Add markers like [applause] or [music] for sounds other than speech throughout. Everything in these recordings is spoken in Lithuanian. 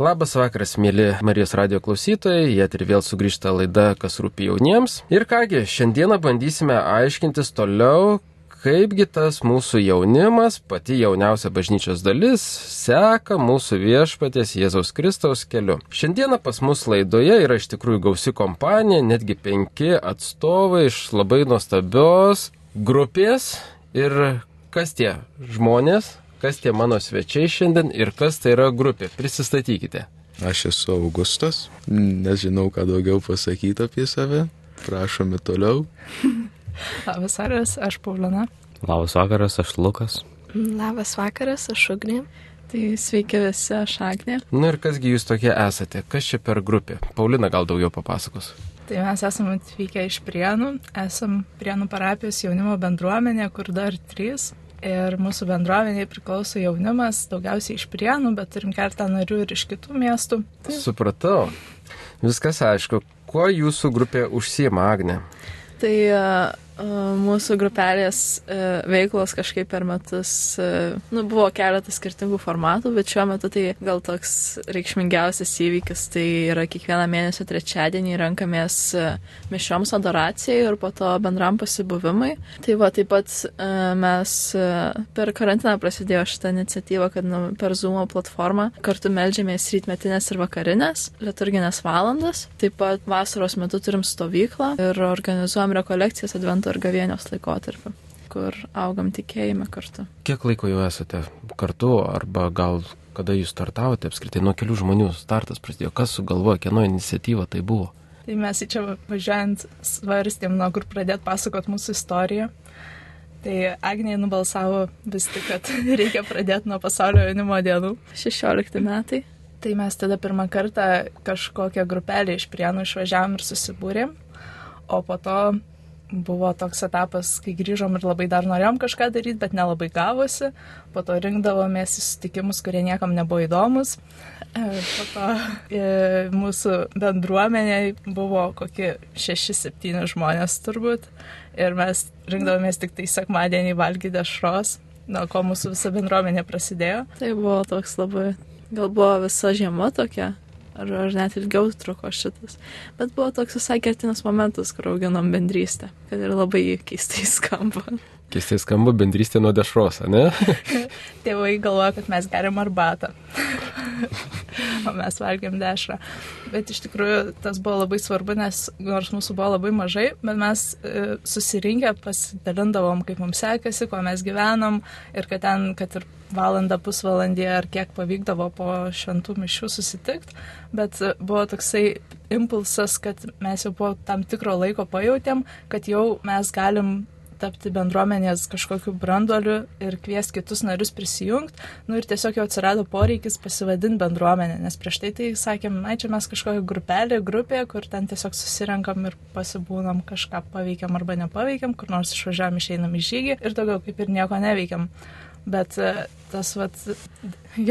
Labas vakaras, mėly Marijos radio klausytojai, jie ir vėl sugrįžta laida, kas rūpi jauniems. Ir kągi, šiandieną bandysime aiškintis toliau, kaipgi tas mūsų jaunimas, pati jauniausia bažnyčios dalis, seka mūsų viešpatės Jėzaus Kristaus keliu. Šiandieną pas mus laidoje yra iš tikrųjų gausi kompanija, netgi penki atstovai iš labai nuostabios grupės. Ir kas tie žmonės, kas tie mano svečiai šiandien ir kas tai yra grupė. Prisistatykite. Aš esu Augustas, nežinau, ką daugiau pasakyti apie save. Prašome toliau. [laughs] Labas vakaras, aš Paulina. Labas vakaras, aš Lukas. Labas vakaras, aš Ugnė. Tai sveiki visi, aš Agnė. Na ir kasgi jūs tokie esate? Kas čia per grupė? Paulina gal daugiau papasakos. Tai mes esame atvykę iš Prienų, esam Prienų parapijos jaunimo bendruomenė, kur dar trys Ir mūsų bendruomeniai priklauso jaunimas, daugiausiai iš Prienų, bet turim keletą narių ir iš kitų miestų. Tai... Supratau. Viskas aišku. Kuo jūsų grupė užsima, Agne? Tai uh, mūsų grupelės e, veiklos kažkaip per metus, e, nu, buvo keletas skirtingų formatų, bet šiuo metu tai gal toks reikšmingiausias įvykis, tai yra kiekvieną mėnesio trečiadienį renkamės e, mišioms adoracijai ir po to bendram pasibuvimui. Tai va, taip pat mes per karantiną prasidėjo šitą iniciatyvą, kad nu, per Zoom platformą kartu melžiamės rytmetinės ir vakarinės liturginės valandas. Taip pat vasaros metu turim stovyklą ir organizuojam rekolekcijas advento ir gavėnios laikotarpiu, kur augam tikėjime kartu. Kiek laiko jau esate kartu, arba gal kada jūs startavote apskritai, nuo kelių žmonių startas prasidėjo, kas sugalvojo, kieno iniciatyva tai buvo? Tai mes į čia važiuojant svarstėm, nuo kur pradėti pasakot mūsų istoriją. Tai Agnė nubalsavo vis tik, kad [laughs] reikia pradėti nuo pasaulio jaunimo dienų. 16 metai. Tai mes tada pirmą kartą kažkokią grupelę iš prienų išvažiavam ir susibūrėm, o po to buvo toks etapas, kai grįžom ir labai dar norėjom kažką daryti, bet nelabai gavosi. Po to rinkdavomės į sutikimus, kurie niekam nebuvo įdomus. E, po to e, mūsų bendruomenė buvo kokie 6-7 žmonės turbūt. Ir mes rinkdavomės tik tai sekmadienį valgyti dešros, nuo ko mūsų visa bendruomenė prasidėjo. Tai buvo toks labai, gal buvo visa žiema tokia, ar, ar net ilgiau truko šitas. Bet buvo toks visai kertinas momentas, kur auginom bendrystę, kad ir labai keistai skamba. Keistai skamba bendrystė nuo dešros, ne? [laughs] Tėvai galvoja, kad mes geriam arbatą. [laughs] o mes valgėm dešrą. Bet iš tikrųjų tas buvo labai svarbu, nes nors mūsų buvo labai mažai, bet mes e, susirinkę pasidalindavom, kaip mums sekasi, kuo mes gyvenom ir kad ten, kad ir valandą, pusvalandį ar kiek pavykdavo po šventų mišių susitikti, bet buvo toksai impulsas, kad mes jau po tam tikro laiko pajutėm, kad jau mes galim tapti bendruomenės kažkokiu branduoliu ir kviesti kitus narius prisijungti. Nu ir tiesiog jau atsirado poreikis pasivadinti bendruomenę, nes prieš tai tai sakėm, na čia mes kažkokią grupelį, grupė, kur ten tiesiog susirenkam ir pasibūnam, kažką paveikiam arba nepaveikiam, kur nors išvažiavam, išeinam į žygį ir daugiau kaip ir nieko neveikiam. Bet e, tas, vat,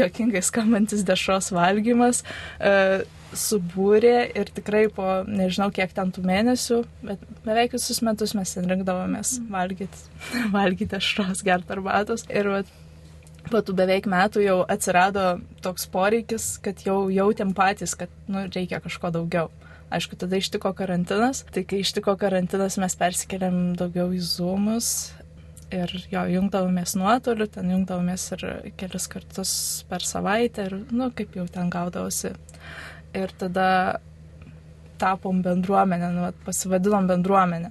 jokingai skambantis dešros valgymas, uh, subūrė ir tikrai po nežinau kiek ten tų mėnesių, bet beveik visus metus mes ten rinkdavomės mm. valgyti, [laughs] valgyti ašros, gerti arbatos. Ir vat, po tų beveik metų jau atsirado toks poreikis, kad jau jautėm patys, kad nu, reikia kažko daugiau. Aišku, tada ištiko karantinas, tai kai ištiko karantinas mes persikėlėm daugiau į zoomus ir jo jungdavomės nuotoliu, ten jungdavomės ir kelis kartus per savaitę ir, nu, kaip jau ten gaudavosi ir tada tapom bendruomenę, nu, pasivadinom bendruomenę.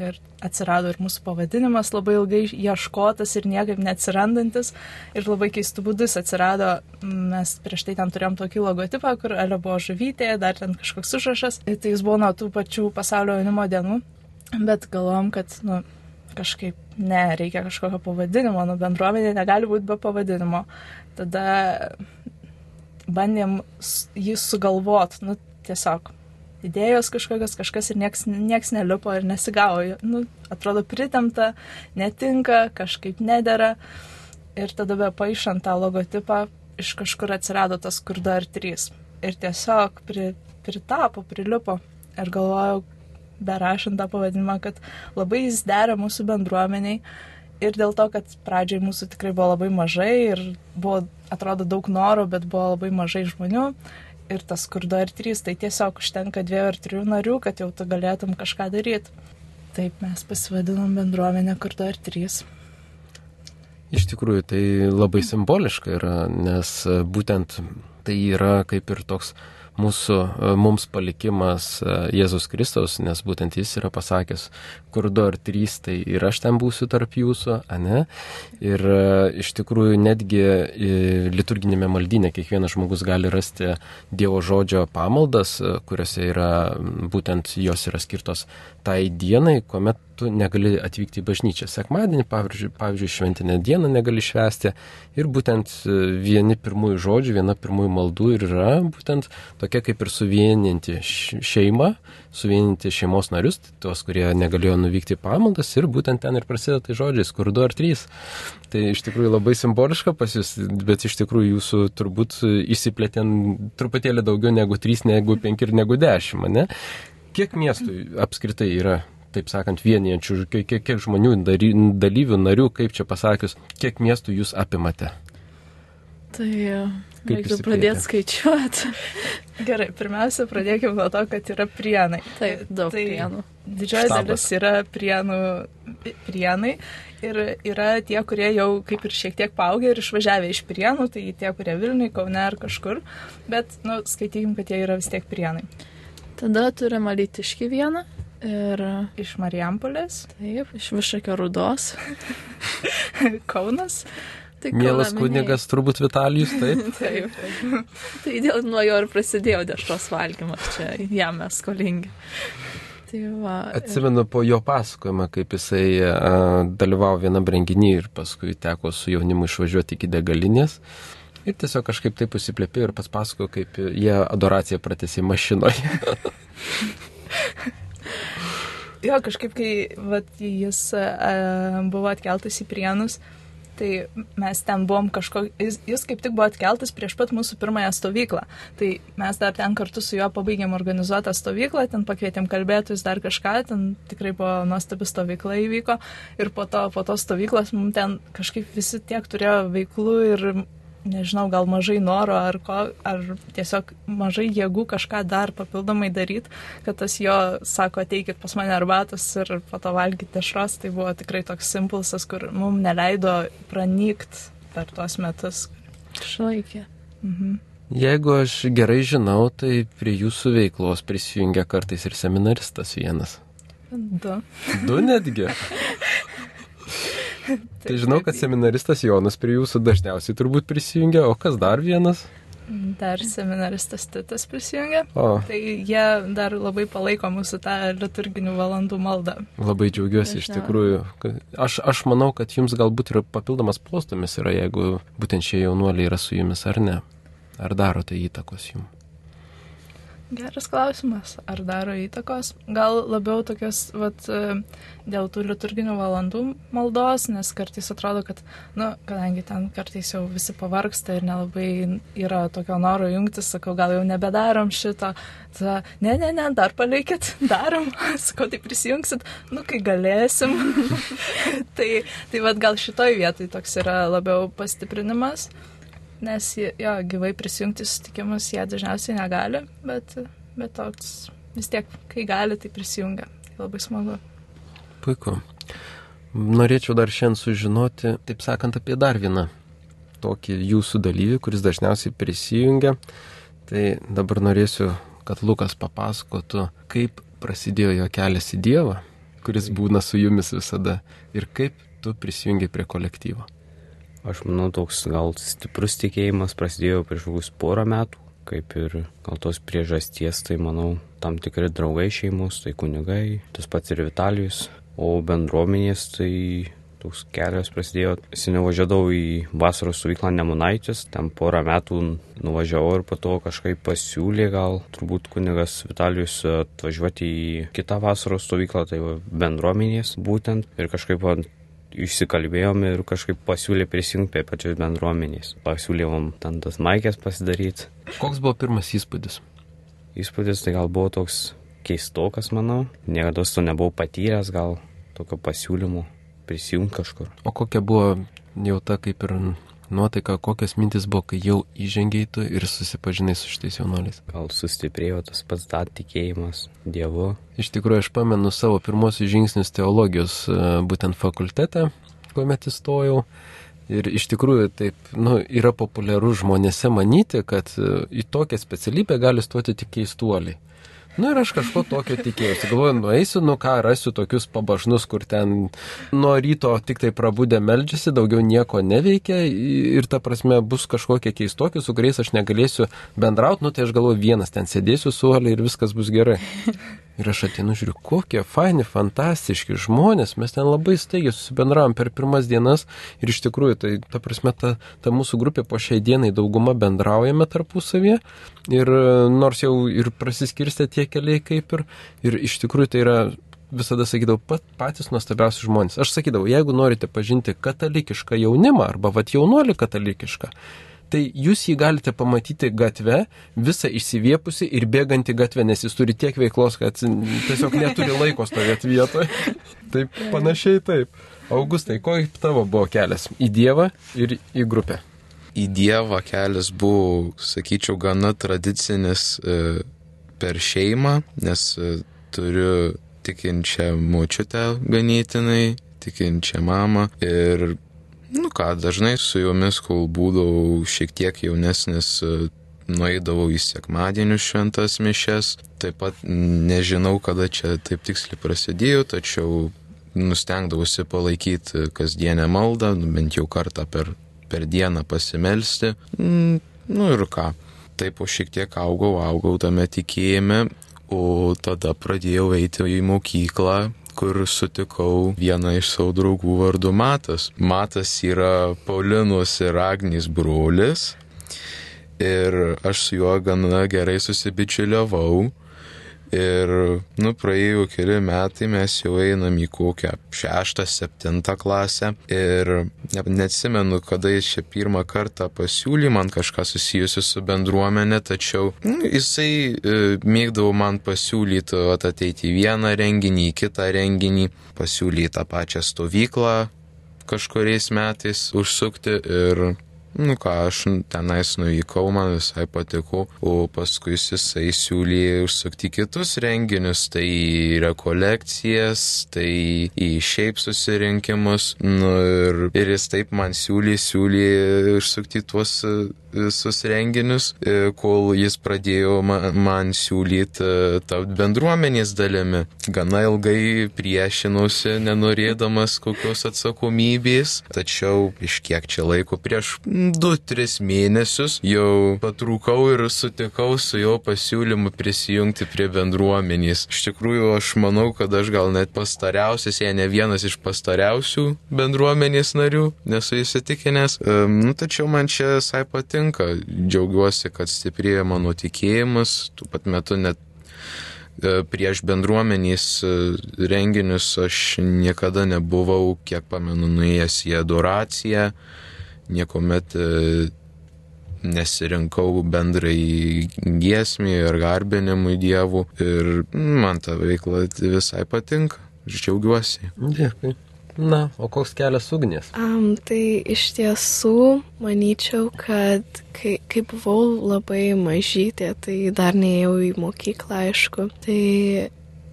Ir atsirado ir mūsų pavadinimas labai ilgai ieškotas ir niekaip neatsirandantis. Ir labai keistų būdus atsirado, mes prieš tai ten turėjom tokį logotipą, kur Ale buvo žuvytė, dar ten kažkoks užrašas. Ir tai jis buvo nuo tų pačių pasaulio jaunimo dienų. Bet galvom, kad, nu, kažkaip ne, reikia kažkokio pavadinimo, nu, bendruomenė negali būti be pavadinimo. Tada bandėm jį sugalvot, nu, tiesiog idėjos kažkokios, kažkas ir nieks, nieks nelipo ir nesigavo. Nu, atrodo pritemta, netinka, kažkaip nedėra. Ir tada be paaišant tą logotipą, iš kažkur atsirado tas kur dar trys. Ir tiesiog pri, pritapo, prilipo. Ir galvojau, berašant tą pavadinimą, kad labai jis dera mūsų bendruomeniai ir dėl to, kad pradžiai mūsų tikrai buvo labai mažai ir buvo, atrodo, daug noro, bet buvo labai mažai žmonių. Ir tas skurdo ir trys, tai tiesiog užtenka dviejų ar trijų narių, kad jau tu galėtum kažką daryti. Taip mes pasivadinom bendruomenę kurdo ir trys. Iš tikrųjų, tai labai simboliška yra, nes būtent tai yra kaip ir toks mūsų, e, mums palikimas e, Jėzus Kristus, nes būtent jis yra pasakęs, kur du ar trys, tai ir aš ten būsiu tarp jūsų, ane? Ir iš tikrųjų netgi liturginėme maldynė kiekvienas žmogus gali rasti Dievo žodžio pamaldas, kuriuose yra būtent jos yra skirtos tai dienai, kuomet tu negali atvykti į bažnyčią. Sekmadienį, pavyzdžiui, pavyzdžiui šventinę dieną negali švęsti. Ir būtent e, vieni pirmųjų žodžių, viena pirmųjų maldų ir yra būtent tokia kaip ir suvieninti šeimą, suvieninti šeimos narius, tuos, kurie negalėjo nuvykti pamaldas ir būtent ten ir prasideda tai žodžiais, kur du ar trys. Tai iš tikrųjų labai simboliška pas jūs, bet iš tikrųjų jūsų turbūt išsiplėtė truputėlį daugiau negu trys, negu penki ir negu dešimt, ne? Kiek miestų apskritai yra taip sakant, vienijančių, kiek, kiek, žmonių, dalyvių, narių, kaip čia pasakius, kiek miestų jūs apimate? Tai reiktų pradėti skaičiuoti. [laughs] Gerai, pirmiausia, pradėkime nuo to, kad yra prienai. Taip, daug tai prienų. Didžioji dalis yra prienų, prienai ir yra tie, kurie jau kaip ir šiek tiek paaugę ir išvažiavę iš prienų, tai tie, kurie Vilniui, Kaune ar kažkur, bet, nu, skaitykim, kad jie yra vis tiek prienai. Tada turime Lytiškį vieną, Ir iš Marijampolės. Taip, iš Višakio rudos. [laughs] Kaunas. Tai Mielas kunigas turbūt Vitalijus, taip. [laughs] taip. taip. tai dėl nuo jo ir prasidėjo dešros valgymas, čia jam mes skolingi. Tai va, Atsimenu po jo pasakojimą, kaip jisai a, dalyvavo vienam renginį ir paskui teko su jaunimu išvažiuoti iki degalinės. Ir tiesiog kažkaip taip užsiplėpė ir pats pasakojo, kaip jie adoraciją pratėsi mašinoje. [laughs] Jo, kažkaip, kai vat, jis uh, buvo atkeltas į prienus, tai mes ten buvom kažko, jis, jis kaip tik buvo atkeltas prieš pat mūsų pirmąją stovyklą. Tai mes dar ten kartu su juo pabaigėm organizuotą stovyklą, ten pakvietėm kalbėtojus dar kažką, ten tikrai buvo nuostabi stovykla įvyko ir po to, po to stovyklos mums ten kažkaip visi tiek turėjo veiklų ir nežinau, gal mažai noro ar, ko, ar tiesiog mažai jėgų kažką dar papildomai daryti, kad tas jo sako, ateikit pas mane arbatos ir po to valgyti dešros, tai buvo tikrai toks impulsas, kur mums neleido pranykt per tuos metus. Išlaikė. Mhm. Jeigu aš gerai žinau, tai prie jūsų veiklos prisijungia kartais ir seminaristas vienas. Du. Du netgi. [laughs] [laughs] tai žinau, kad seminaristas Jonas prie jūsų dažniausiai turbūt prisijungia, o kas dar vienas? Dar seminaristas Titas prisijungia. O. Tai jie dar labai palaiko mūsų tą liturginių valandų maldą. Labai džiaugiuosi iš tikrųjų. Aš, aš manau, kad jums galbūt ir papildomas postumis yra, jeigu būtent šie jaunuoliai yra su jumis ar ne. Ar daro tai įtakos jums? Geras klausimas. Ar daro įtakos? Gal labiau tokios, vat, e, dėl tų liturginių valandų maldos, nes kartais atrodo, kad, na, nu, kadangi ten kartais jau visi pavargsta ir nelabai yra tokio noro jungtis, sakau, gal jau nebedarom šito, ta, ne, ne, ne, dar palikit, [laughs] darom, sakau, tai prisijungsit, nu, kai galėsim. [laughs] tai, tai vad gal šitoj vietoj toks yra labiau pastiprinimas nes jo, gyvai prisijungti susitikimus jie dažniausiai negali, bet, bet toks vis tiek, kai gali, tai prisijungia. Tai labai smagu. Puiku. Norėčiau dar šiandien sužinoti, taip sakant, apie dar vieną tokį jūsų dalyvį, kuris dažniausiai prisijungia. Tai dabar norėsiu, kad Lukas papasakotų, kaip prasidėjo jo kelias į Dievą, kuris būna su jumis visada ir kaip tu prisijungi prie kolektyvo. Aš manau, toks gal stiprus tikėjimas prasidėjo prieš kokius porą metų, kaip ir gal tos priežasties, tai manau, tam tikri draugai šeimos, tai kunigai, tas pats ir Vitalijus, o bendruomenės tai toks kelias prasidėjo. Seniau važiavau į vasaros stovyklą Nemunaitis, ten porą metų nuvažiavau ir po to kažkaip pasiūlė gal turbūt kunigas Vitalijus atvažiuoti į kitą vasaros stovyklą, tai bendruomenės būtent ir kažkaip išsikalbėjom ir kažkaip pasiūlė prisijungti prie pačios bendruomenės. Pasiūlėm ten tas maikės pasidaryti. Koks buvo pirmas įspūdis? Įspūdis tai gal buvo toks keistokas, manau. Niekada to nebuvau patyręs, gal tokio pasiūlymo prisijungti kažkur. O kokia buvo jau ta kaip ir nuotaika, kokios mintis buvo, kai jau įžengiai tu ir susipažinai su šitais jaunuoliais? Gal sustiprėjo tas pats tą tikėjimas Dievu. Iš tikrųjų, aš pamenu savo pirmosius žingsnius teologijos e, būtent fakultete, kuomet įstojau. Ir iš tikrųjų taip, nu, yra populiaru žmonėse manyti, kad e, į tokią specialybę gali stoti tik keistuoliai. Nu, ir aš kažko tokio tikėjausi. Galvoju, nueisiu, nu ką, rasiu tokius pabažnus, kur ten nuo ryto tik tai prabūdė meldžiasi, daugiau nieko neveikia ir ta prasme bus kažkokie keistokie, su kuriais aš negalėsiu bendrauti, nu tai aš galvoju, vienas ten sėdėsiu suolį ir viskas bus gerai. Ir aš atinu, žiūriu, kokie faini, fantastiški žmonės, mes ten labai staigiai susibendravom per pirmas dienas. Ir iš tikrųjų, tai ta prasme, ta, ta mūsų grupė po šiai dienai dauguma bendraujame tarpusavėje ir nors jau ir prasiskirstė tie keliai kaip ir, ir iš tikrųjų tai yra visada sakydavau, pat, patys nuostabiausi žmonės. Aš sakydavau, jeigu norite pažinti katalikišką jaunimą arba vat jaunuolį katalikišką, tai jūs jį galite pamatyti gatve, visą išsiviepusi ir bėgantį gatvę, nes jis turi tiek veiklos, kad tiesiog neturi laiko stovėti vietoje. [laughs] taip, panašiai taip. Augustai, koks tavo buvo kelias į Dievą ir į grupę? Į Dievą kelias buvo, sakyčiau, gana tradicinis e, per šeimą, nes e, turiu tikinčią močiutę ganėtinai, tikinčią mamą ir Nu ką, dažnai su jomis, kol būdavau šiek tiek jaunesnis, nueidavau į sekmadienių šventas mišes. Taip pat nežinau, kada čia taip tiksliai prasidėjo, tačiau nustengdavausi palaikyti kasdienę maldą, bent jau kartą per, per dieną pasimelsti. Mm, nu ir ką. Taip po šiek tiek augau, augau tame tikėjime, o tada pradėjau eiti į mokyklą, kur sutikau vieną iš savo draugų vardu Matas. Matas yra Paulinos ir Agnės brolis ir aš su juo gana gerai susibičiuliavau Ir, nu, praėjo keli metai, mes jau einam į kokią šeštą, septintą klasę. Ir neatsimenu, kada jis čia pirmą kartą pasiūlė man kažką susijusiu su bendruomenė, tačiau nu, jisai e, mėgdavo man pasiūlyti ateiti į vieną renginį, į kitą renginį, pasiūlyti tą pačią stovyklą kažkuriais metais užsukti ir Nu ką, aš tenais nuvykau, man visai patiko, o paskui jisai siūlė užsukti kitus renginius, tai į rekolekcijas, tai į šiaip susirinkimus. Nu, ir, ir jis taip man siūlė, siūlė užsukti tuos visus renginius, e, kol jis pradėjo man, man siūlyti e, tapti bendruomenės dalimi. Gana ilgai priešinausi, nenorėdamas kokios atsakomybės, tačiau iš kiek čia laiko, prieš 2-3 mėnesius jau patrūkau ir sutikau su jo pasiūlymu prisijungti prie bendruomenės. Iš tikrųjų, aš manau, kad aš gal net pastariausias, jei ne vienas iš pastariausių bendruomenės narių, nesu įsitikinęs. Um, tačiau man čia visai patinka patinka, džiaugiuosi, kad stiprėja mano tikėjimas, tuo pat metu net e, prieš bendruomenys e, renginius aš niekada nebuvau, kiek pamenu, nuėjęs į adoraciją, niekuomet e, nesirinkau bendrai giesmį ir garbinimui dievų ir man ta veikla visai patinka, džiaugiuosi. Dėkui. Na, o koks kelias ugnies? Um, tai iš tiesų manyčiau, kad kai, kai buvau labai mažytė, tai dar neėjau į mokyklą, aišku, tai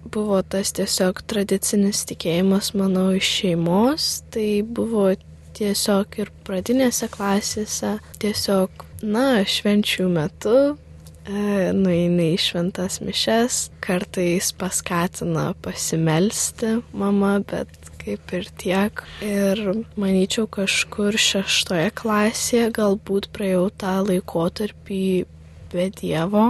buvo tas tiesiog tradicinis tikėjimas, manau, iš šeimos, tai buvo tiesiog ir pradinėse klasėse, tiesiog, na, švenčių metu e, nueini į šventas mišes, kartais paskatina pasimelsti mama, bet kaip ir tiek. Ir manyčiau, kažkur šeštoje klasėje galbūt praėjau tą laikotarpį be Dievo.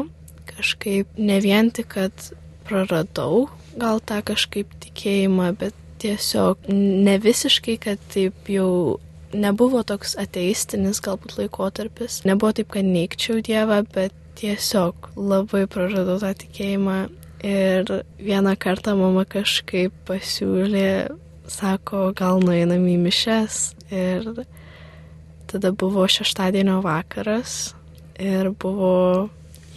Kažkaip ne vien tik, kad praradau gal tą kažkaip tikėjimą, bet tiesiog ne visiškai, kad taip jau nebuvo toks ateistinis galbūt laikotarpis. Nebuvo taip, kad neikčiau Dievą, bet tiesiog labai praradau tą tikėjimą. Ir vieną kartą mama kažkaip pasiūlė sako, gal nueinam į mišes. Ir tada buvo šeštadienio vakaras ir buvo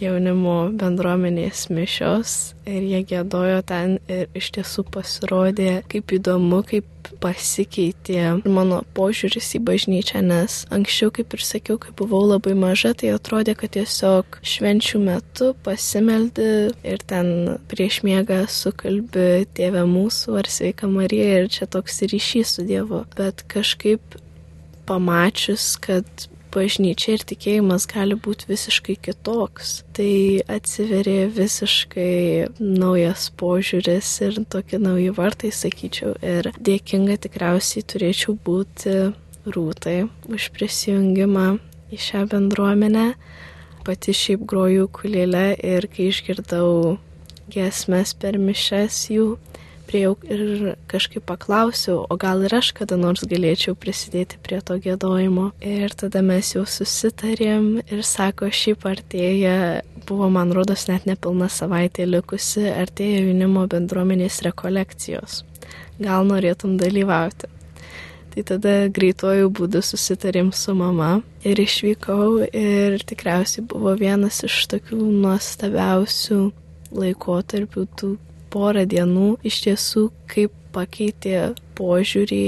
jaunimo bendruomenės mišios ir jie gėdojo ten ir iš tiesų pasirodė kaip įdomu, kaip pasikeitė mano požiūris į bažnyčią, nes anksčiau, kaip ir sakiau, kai buvau labai maža, tai atrodė, kad tiesiog švenčių metu pasimeldi ir ten prieš miegą sukalbi Tėvę mūsų ar Sveika Marija ir čia toks ryšys su Dievu. Bet kažkaip pamačius, kad bažnyčia ir tikėjimas gali būti visiškai kitoks. Tai atsiveria visiškai naujas požiūris ir tokie nauji vartai, sakyčiau. Ir dėkinga tikriausiai turėčiau būti rūtai už prisijungimą į šią bendruomenę. Pati šiaip grojau kulėlę ir kai išgirdau gesmes per mišes jų, priejau ir kažkaip paklausiau, o gal ir aš kada nors galėčiau prisidėti prie to gėdojimo. Ir tada mes jau susitarėm ir sako, šiaip artėja, buvo man rodos net nepilna savaitė likusi, artėja jaunimo bendruomenės rekolekcijos. Gal norėtum dalyvauti? Tai tada greitojų būdų susitarėm su mama ir išvykau ir tikriausiai buvo vienas iš tokių nuostabiausių laikotarpių tų porą dienų iš tiesų kaip pakeitė požiūrį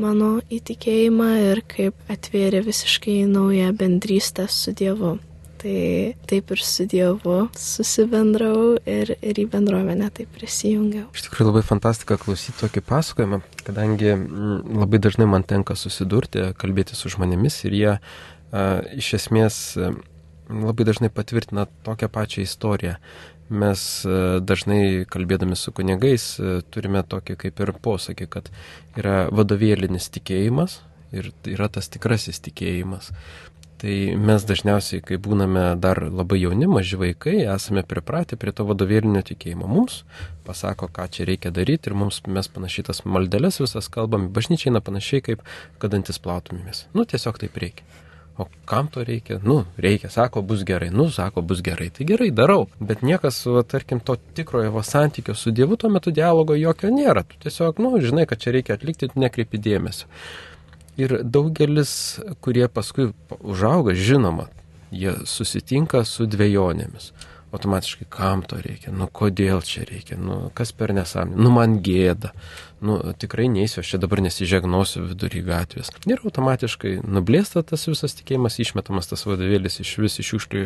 mano įtikėjimą ir kaip atvėrė visiškai naują bendrystę su Dievu. Tai taip ir su Dievu susibendrau ir, ir į bendruomenę taip prisijungiau. Iš tikrųjų labai fantastika klausyti tokį pasakojimą, kadangi mm, labai dažnai man tenka susidurti, kalbėti su žmonėmis ir jie a, iš esmės labai dažnai patvirtina tokią pačią istoriją mes e, dažnai kalbėdami su kunigais e, turime tokį kaip ir posakį, kad yra vadovėlinis tikėjimas ir yra tas tikrasis tikėjimas. Tai mes dažniausiai, kai būname dar labai jauni, maži vaikai, esame pripratę prie to vadovėlinio tikėjimo. Mums pasako, ką čia reikia daryti ir mums mes panašiai tas maldelės visas kalbam, bažnyčiai eina panašiai kaip kadantis plautumėmės. Nu, tiesiog taip reikia. O kam to reikia? Nu, reikia, sako, bus gerai. Nu, sako, bus gerai. Tai gerai, darau. Bet niekas, va, tarkim, to tikrojo va, santykio su Dievu tuo metu dialogo jokio nėra. Tu tiesiog, nu, žinai, kad čia reikia atlikti, nekreipi dėmesio. Ir daugelis, kurie paskui užauga, žinoma, jie susitinka su dviejonėmis automatiškai kam to reikia, nu kodėl čia reikia, nu kas per nesąmonę, nu man gėda, nu tikrai neįsiu, aš čia dabar nesižegnosiu vidury gatvės. Ir automatiškai nublėsta tas visas tikėjimas, išmetamas tas vadovėlis iš vis iš šiukšlių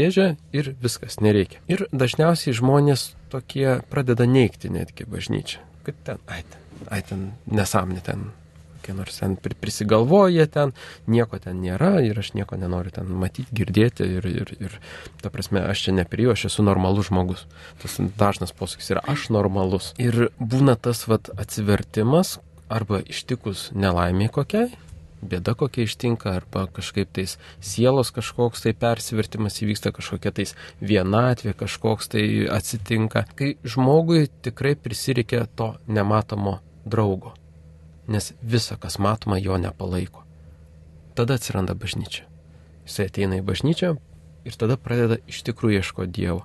dėžę ir viskas, nereikia. Ir dažniausiai žmonės tokie pradeda neikti netgi bažnyčią, kad ten, ai ten, ai ten nesąmonė ten kokie nors ten prisigalvoja ten, nieko ten nėra ir aš nieko nenoriu ten matyti, girdėti ir, ir, ir ta prasme, aš čia neprijau, aš esu normalus žmogus. Tas dažnas posakis yra aš normalus. Ir būna tas vat atsivertimas arba ištikus nelaimiai kokiai, bėda kokia ištinka, arba kažkaip tais sielos kažkoks tai persivertimas įvyksta, kažkokia tais vienatvė kažkoks tai atsitinka, kai žmogui tikrai prisireikia to nematomo draugo nes visa, kas matoma, jo nepalaiko. Tada atsiranda bažnyčia. Jisai ateina į bažnyčią ir tada pradeda iš tikrųjų ieškoti Dievo.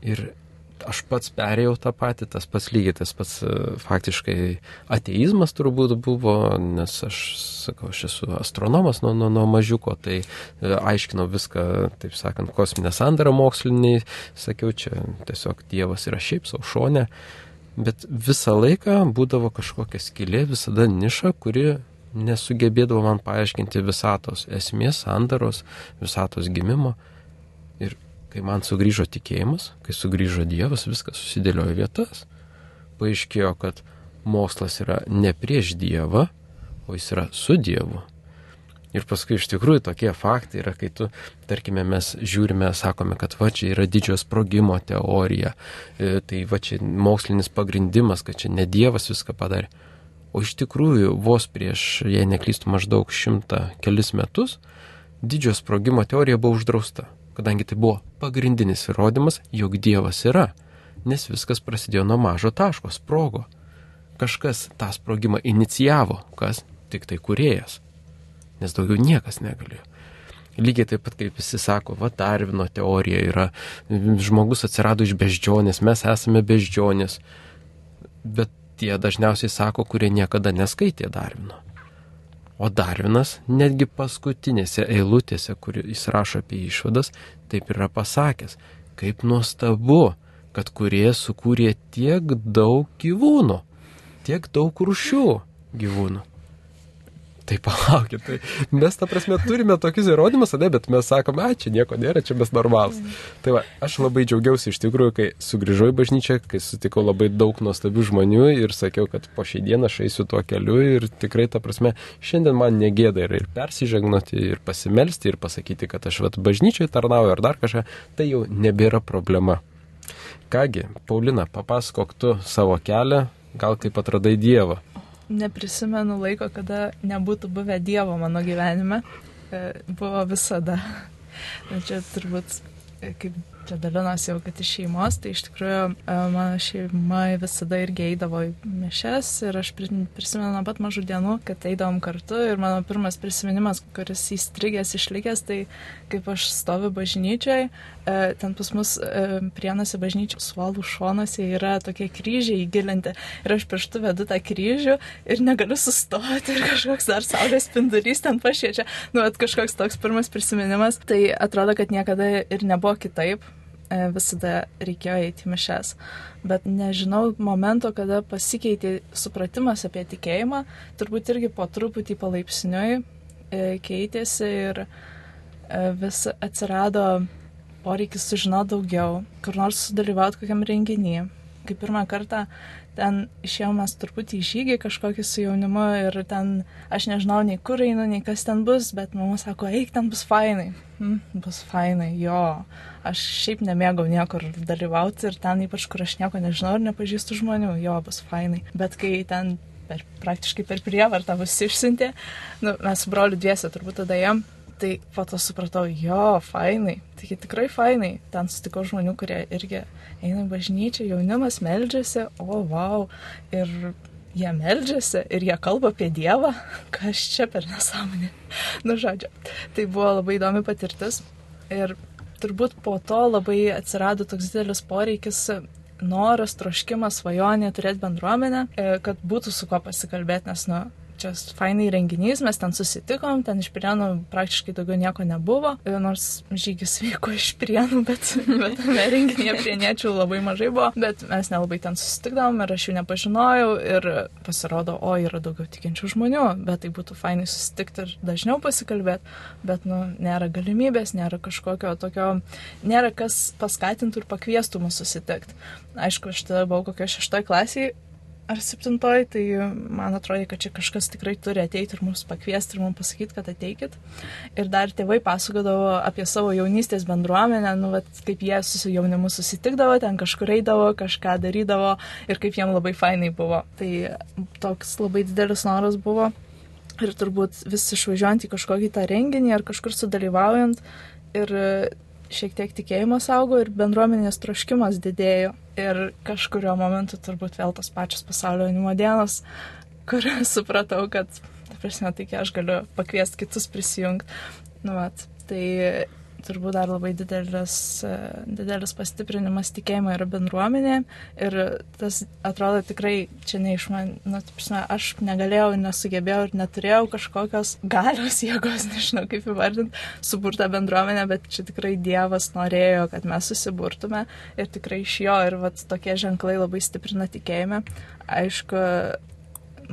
Ir aš pats perėjau tą patį, tas pats lygiai, tas pats e, faktiškai ateizmas turbūt buvo, nes aš, sakau, aš esu astronomas nuo, nuo, nuo mažiuko, tai e, aiškinau viską, taip sakant, kosminę sandarą moksliniai, sakiau, čia tiesiog Dievas yra šiaip savo šonė. Bet visą laiką būdavo kažkokia skilė, visada niša, kuri nesugebėdavo man paaiškinti visatos esmės, sandaros, visatos gimimo. Ir kai man sugrįžo tikėjimas, kai sugrįžo Dievas, viskas susidėliojo vietas. Paaiškėjo, kad mokslas yra ne prieš Dievą, o jis yra su Dievu. Ir paskui iš tikrųjų tokie faktai yra, kai tu, tarkime, mes žiūrime, sakome, kad va čia yra didžiojo sprogimo teorija, e, tai va čia mokslinis pagrindimas, kad čia ne Dievas viską padarė. O iš tikrųjų, vos prieš, jei neklystų, maždaug šimtą kelis metus, didžiojo sprogimo teorija buvo uždrausta, kadangi tai buvo pagrindinis įrodymas, jog Dievas yra, nes viskas prasidėjo nuo mažo taško, sprogo. Kažkas tą sprogimą inicijavo, kas tik tai kuriejas nes daugiau niekas negalėjo. Lygiai taip pat kaip visi sako, va Darvino teorija yra, žmogus atsirado iš beždžionės, mes esame beždžionės, bet tie dažniausiai sako, kurie niekada neskaitė Darvino. O Darvinas netgi paskutinėse eilutėse, kur jis rašo apie išvadas, taip yra pasakęs, kaip nuostabu, kad kurie sukūrė tiek daug gyvūnų, tiek daug rušių gyvūnų. Tai palaukit, tai mes ta prasme turime tokius įrodymus, tada, bet mes sakome, a, čia nieko nėra, čia mes normalus. Mm. Tai va, aš labai džiaugiausi iš tikrųjų, kai sugrįžau į bažnyčią, kai sutikau labai daug nuostabių žmonių ir sakiau, kad po šiai dieną aš eisiu tuo keliu ir tikrai ta prasme, šiandien man negėda yra ir persižegnoti, ir pasimelsti, ir pasakyti, kad aš vat bažnyčiai tarnauju ar dar kažką, tai jau nebėra problema. Kągi, Paulina, papasakok tu savo kelią, gal kaip atradai Dievą neprisimenu laiko, kada nebūtų buvę Dievo mano gyvenime. E, buvo visada. Čia turbūt, e, kaip čia dalinosi jau, kad iš šeimos, tai iš tikrųjų e, mano šeima visada irgi eidavo į mišes ir aš prisimenu nuo pat mažų dienų, kad eidavom kartu ir mano pirmas prisiminimas, kuris įstrigęs išlikęs, tai kaip aš stoviu bažnyčiai, ten pas mus e, prienose bažnyčių suolų šonuose yra tokie kryžiai įgilinti ir aš pirštu vedu tą kryžių ir negaliu sustoti ir kažkoks dar saulės spindulys ten pašiečia. Nu, at kažkoks toks pirmas prisiminimas. Tai atrodo, kad niekada ir nebuvo kitaip. E, visada reikėjo eiti mišes. Bet nežinau momento, kada pasikeitė supratimas apie tikėjimą, turbūt irgi po truputį palaipsniui e, keitėsi ir e, vis atsirado poreikis sužinoti daugiau, kur nors sudalyvauti kokiam renginį. Kai pirmą kartą ten išėjom mes truputį į žygį kažkokį su jaunimu ir ten aš nežinau nei kur einu, nei kas ten bus, bet mama sako, eik, ten bus fainai. Hmm, bus fainai, jo. Aš šiaip nemėgau niekur dalyvauti ir ten ypač, kur aš nieko nežinau ir nepažįstu žmonių, jo, bus fainai. Bet kai ten per, praktiškai per prievartą mus išsiuntė, nu, mes broliu dviese turbūt tada jam tai po to supratau, jo, fainai, taigi tikrai fainai. Ten sutikau žmonių, kurie irgi eina į bažnyčią, jaunimas meldžiasi, o wow, ir jie meldžiasi ir jie kalba apie Dievą, [laughs] kas čia per nesąmonė. [laughs] nu, žodžiu, tai buvo labai įdomi patirtis. Ir turbūt po to labai atsirado toks didelis poreikis noras, troškimas, svajonė turėti bendruomenę, e, kad būtų su kuo pasikalbėti, nes, nu, čia fainai renginys, mes ten susitikom, ten iš prienų praktiškai daugiau nieko nebuvo, e, nors žygis vyko iš prienų, bet, [laughs] bet tame renginyje prieniečių labai mažai buvo, bet mes nelabai ten susitikdavom ir aš jų nepažinojau. Ir pasirodo, o yra daugiau tikinčių žmonių, bet tai būtų fainai susitikti ir dažniau pasikalbėti, bet, nu, nėra galimybės, nėra kažkokio tokio, nėra kas paskatintų ir pakviestų mus susitikti. Aišku, aš tada buvau kokio šeštoje klasėje ar septintoji, tai man atrodo, kad čia kažkas tikrai turi ateiti ir mus pakviesti ir mums pasakyti, kad ateikit. Ir dar tėvai pasakodavo apie savo jaunystės bendruomenę, nu, vat, kaip jie su jaunimu susitikdavo, ten kažkur eidavo, kažką darydavo ir kaip jiem labai fainai buvo. Tai toks labai didelis noras buvo. Ir turbūt vis išvažiuojant į kažkokį tą renginį ar kažkur sudalyvaujant ir šiek tiek tikėjimas augo ir bendruomenės troškimas didėjo. Ir kažkurio momentu turbūt vėl tos pačios pasaulio jaunimo dienos, kur [laughs] supratau, kad, ta prasme, tai aš galiu pakviesti kitus prisijungti. Nu, vat, tai turbūt dar labai didelis, e, didelis pastiprinimas tikėjimo yra bendruomenė ir tas atrodo tikrai čia ne iš man, nu, prasme, aš negalėjau, nesugebėjau ir neturėjau kažkokios galios [laughs] jėgos, nežinau kaip įvardinti, suburtą bendruomenę, bet čia tikrai Dievas norėjo, kad mes susiburtume ir tikrai iš jo ir vat, tokie ženklai labai stiprina tikėjimą. Aišku,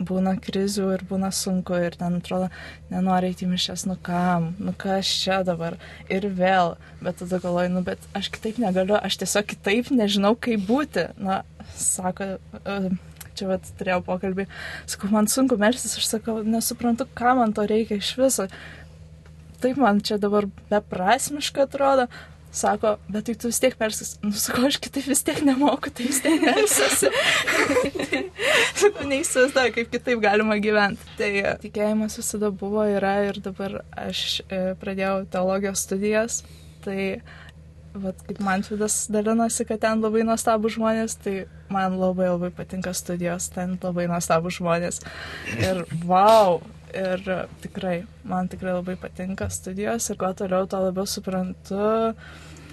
būna krizių ir būna sunku ir ten atrodo, nenori eiti mišęs, nu kam, nu kas čia dabar ir vėl, bet tada galvoju, nu bet aš kitaip negaliu, aš tiesiog kitaip nežinau, kaip būti. Na, sako, e, čia vat turėjau pokalbį, sakau, man sunku melsis, aš sakau, nesuprantu, ką man to reikia iš viso. Taip man čia dabar beprasmiška atrodo, sako, bet tai tu vis tiek persis, nu sakau, aš kitaip vis tiek nemoku, tai vis tiek persiuosi. [laughs] sakau, neįsivaizduoju, kaip kitaip galima gyventi. Tai e, tikėjimas visada buvo, yra ir dabar aš e, pradėjau teologijos studijas. Tai vat, kaip Manfidas dalinosi, kad ten labai nuostabų žmonės, tai man labai labai patinka studijos, ten labai nuostabų žmonės. Ir wow, ir tikrai, man tikrai labai patinka studijos ir kuo toliau, to labiau suprantu,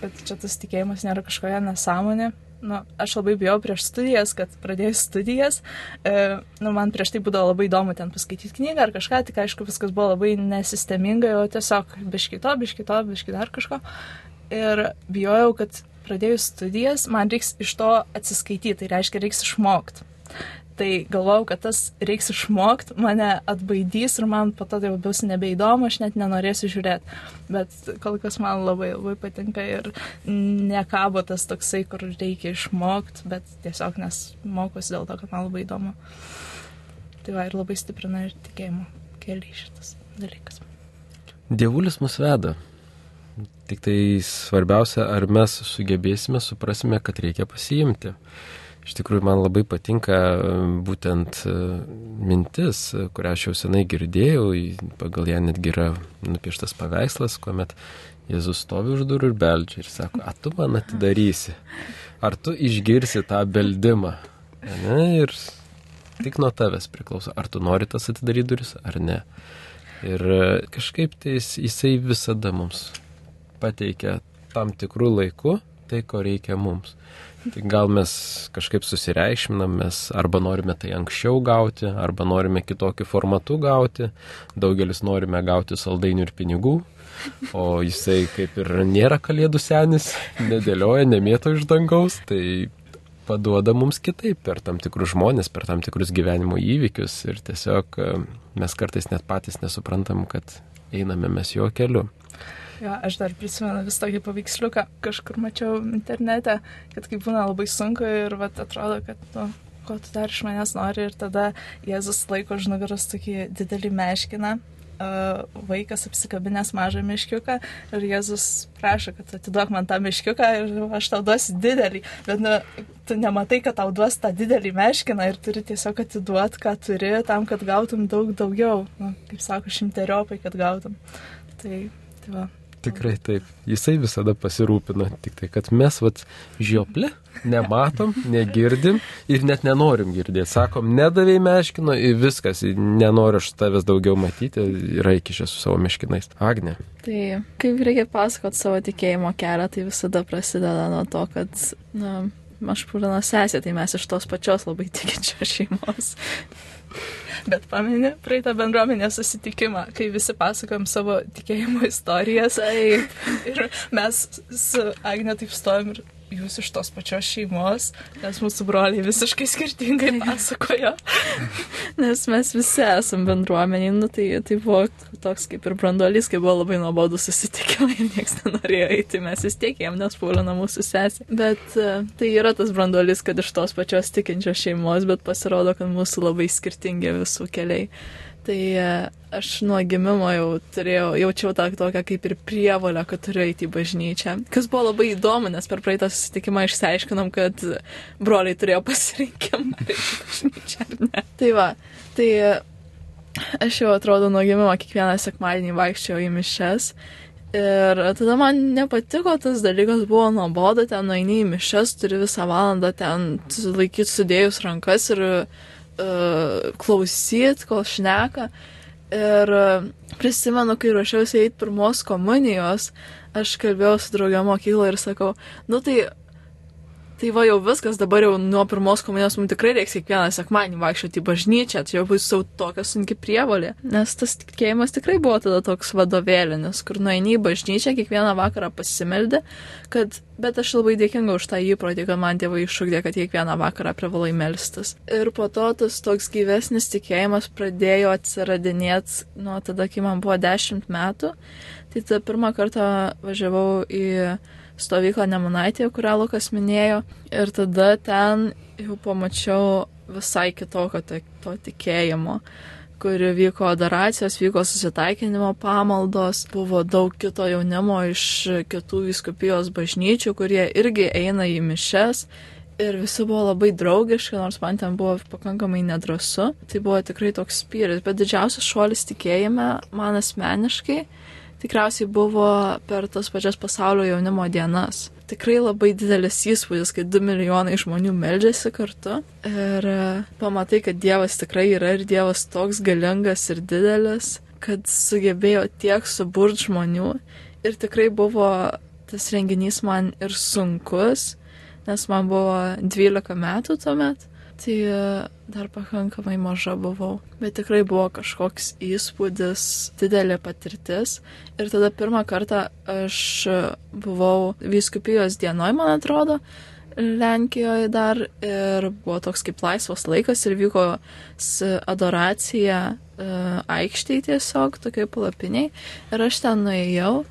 kad čia tas tikėjimas nėra kažkokia nesąmonė. Nu, aš labai bijau prieš studijas, kad pradėjus studijas, e, nu, man prieš tai būdavo labai įdomu ten paskaityti knygą ar kažką, tik aišku, viskas buvo labai nesistemingai, o tiesiog biškito, biškito, biškito dar kažko. ir bijojau, kad pradėjus studijas man reiks iš to atsiskaityti, tai reiškia reiks išmokti. Tai galvojau, kad tas reiks išmokti, mane atbaidys ir man po to tai bus nebeįdomu, aš net nenorėsiu žiūrėti. Bet kol kas man labai labai patinka ir nekabo tas toksai, kur reikia išmokti, bet tiesiog nes mokosi dėl to, kad man labai įdomu. Tai va ir labai stiprina ir tikėjimo keliai šitas dalykas. Dievulis mus veda. Tik tai svarbiausia, ar mes sugebėsime, suprasime, kad reikia pasiimti. Iš tikrųjų, man labai patinka e, būtent e, mintis, e, kurią aš jau senai girdėjau, pagal ją netgi yra nupieštas paveikslas, kuomet Jėzus stovi už durų ir beldžia ir sako, a tu man atidarysi, ar tu išgirsi tą beldimą. Ne? Ir tik nuo tavęs priklauso, ar tu nori tas atidaryti duris ar ne. Ir kažkaip tai jisai visada mums pateikia tam tikrų laikų tai, ko reikia mums. Tai gal mes kažkaip susireikšminam, mes arba norime tai anksčiau gauti, arba norime kitokiu formatu gauti, daugelis norime gauti saldainių ir pinigų, o jisai kaip ir nėra kalėdų senis, nedėlioja, nemėto iš dangaus, tai paduoda mums kitaip per tam tikrus žmonės, per tam tikrus gyvenimo įvykius ir tiesiog e, mes kartais net patys nesuprantam, kad einame mes jo keliu. Jo, aš dar prisimenu vis tokį paveiksliuką, kažkur mačiau internete, kad kaip būna labai sunku ir vat, atrodo, kad, nu, ko tu dar iš manęs nori ir tada Jėzus laiko už nugaros tokį didelį meškiną, vaikas apsikabinęs mažą miškiuką ir Jėzus prašo, kad atiduok man tą miškiuką ir aš tau duosiu didelį, bet nu, tu nematai, kad tau duos tą didelį meškiną ir turi tiesiog atiduoti, ką turi, tam, kad gautum daug daugiau, nu, kaip sako, šimteriopai, kad gautum. Tai, tai va. Tikrai taip. Jisai visada pasirūpina. Tik tai, kad mes, vat, žioplė, nematom, [laughs] negirdim ir net nenorim girdėti. Sakom, nedavėjai meškino ir viskas, nenoriu aš tavęs daugiau matyti, yra įkišęs su savo meškinais. Agne. Tai kaip reikia pasakoti savo tikėjimo kelią, tai visada prasideda nuo to, kad, na, aš purino sesė, tai mes iš tos pačios labai tikinčios šeimos. Bet pameni praeitą bendruomenės susitikimą, kai visi pasakojom savo tikėjimo istorijas. Taip. Ir mes su Agne taip stovim ir jūs iš tos pačios šeimos, nes mūsų broliai visiškai skirtingai [laughs] pasakojo. nes mes visi esam bendruomeniai, nu, tai, tai buvo toks kaip ir branduolys, kai buvo labai nuobaudų susitikimai ir niekas nenorėjo eiti, mes vis tiek jiem nespūlino mūsų sesė. Bet uh, tai yra tas branduolys, kad iš tos pačios tikinčios šeimos, bet pasirodo, kad mūsų labai skirtingi visų keliai. Tai e, aš nuo gimimo jau turėjau, jaučiau tą tokią kaip ir prievalę, kad turiu eiti į bažnyčią. Kas buvo labai įdomu, nes per praeitą susitikimą išsiaiškinom, kad broliai turėjo pasirinkimą ar į bažnyčią ar ne. Tai va, tai e, aš jau atrodo nuo gimimo kiekvieną sekmadienį vaikščiau į mišes. Ir tada man nepatiko tas dalykas, buvo nuoboda, ten nueini į mišes, turi visą valandą ten laikyti sudėjus rankas ir uh, klausyt, kol šneka. Ir uh, prisimenu, kai ruošiausi eiti pirmos komunijos, aš kalbėjau su draugė mokykloje ir sakau, nu tai Tai va jau viskas, dabar jau nuo pirmos komunijos mums tikrai reiks kiekvieną sekmanį vaikščioti į bažnyčią, tai jau bus jau tokia sunki prievalė. Nes tas tikėjimas tikrai buvo tada toks vadovėlinis, kur nueini į bažnyčią, kiekvieną vakarą pasimeldė, kad, bet aš labai dėkinga už tą įprotį, kad man tėvai iššūkdė, kad kiekvieną vakarą privalai melstis. Ir po to tas toks gyvesnis tikėjimas pradėjo atsiradinėti nuo tada, kai man buvo 10 metų. Tai tą pirmą kartą važiavau į stovyklą Nemunaitėje, kurią Lukas minėjo. Ir tada ten jau pamačiau visai kitokio to tikėjimo kur vyko adoracijos, vyko susitaikinimo pamaldos, buvo daug kito jaunimo iš kitų viskupijos bažnyčių, kurie irgi eina į mišes. Ir visi buvo labai draugiški, nors man ten buvo pakankamai nedrasu. Tai buvo tikrai toks spyris, bet didžiausias šuolis tikėjime man asmeniškai tikriausiai buvo per tas pačias pasaulio jaunimo dienas. Tikrai labai didelis įspūdis, kai 2 milijonai žmonių meldžiasi kartu ir e, pamatai, kad Dievas tikrai yra ir Dievas toks galingas ir didelis, kad sugebėjo tiek suburt žmonių ir tikrai buvo tas renginys man ir sunkus, nes man buvo 12 metų tuomet Tai e, dar pakankamai maža buvau, bet tikrai buvo kažkoks įspūdis, didelė patirtis. Ir tada pirmą kartą aš buvau Vyskupijos dienoj, man atrodo, Lenkijoje dar ir buvo toks kaip laisvas laikas ir vyko adoracija e, aikštėje tiesiog, tokiai palapiniai. Ir aš ten nuėjau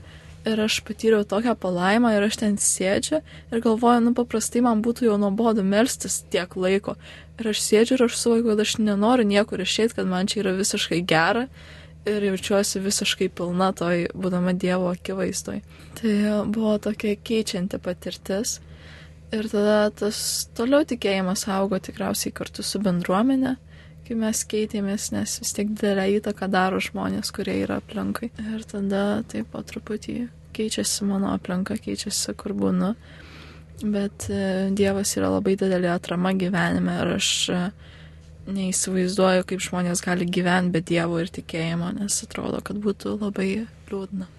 ir aš patyriau tokią palaimą ir aš ten sėdžiu ir galvoju, nu paprastai man būtų jau nuobodu melstis tiek laiko. Ir aš sėdžiu ir aš suvokiu, kad aš nenoriu niekur išeiti, kad man čia yra visiškai gera ir jaučiuosi visiškai pilna toj, būdama Dievo akivaizdoj. Tai buvo tokia keičianti patirtis. Ir tada tas toliau tikėjimas augo tikriausiai kartu su bendruomenė, kai mes keitėmės, nes vis tiek didelę įtaką daro žmonės, kurie yra aplinkai. Ir tada taip po truputį keičiasi mano aplinka, keičiasi kur būnu. Bet e, Dievas yra labai didelė atrama gyvenime ir aš e, neįsivaizduoju, kaip žmonės gali gyventi be Dievo ir tikėjimo, nes atrodo, kad būtų labai liūdna.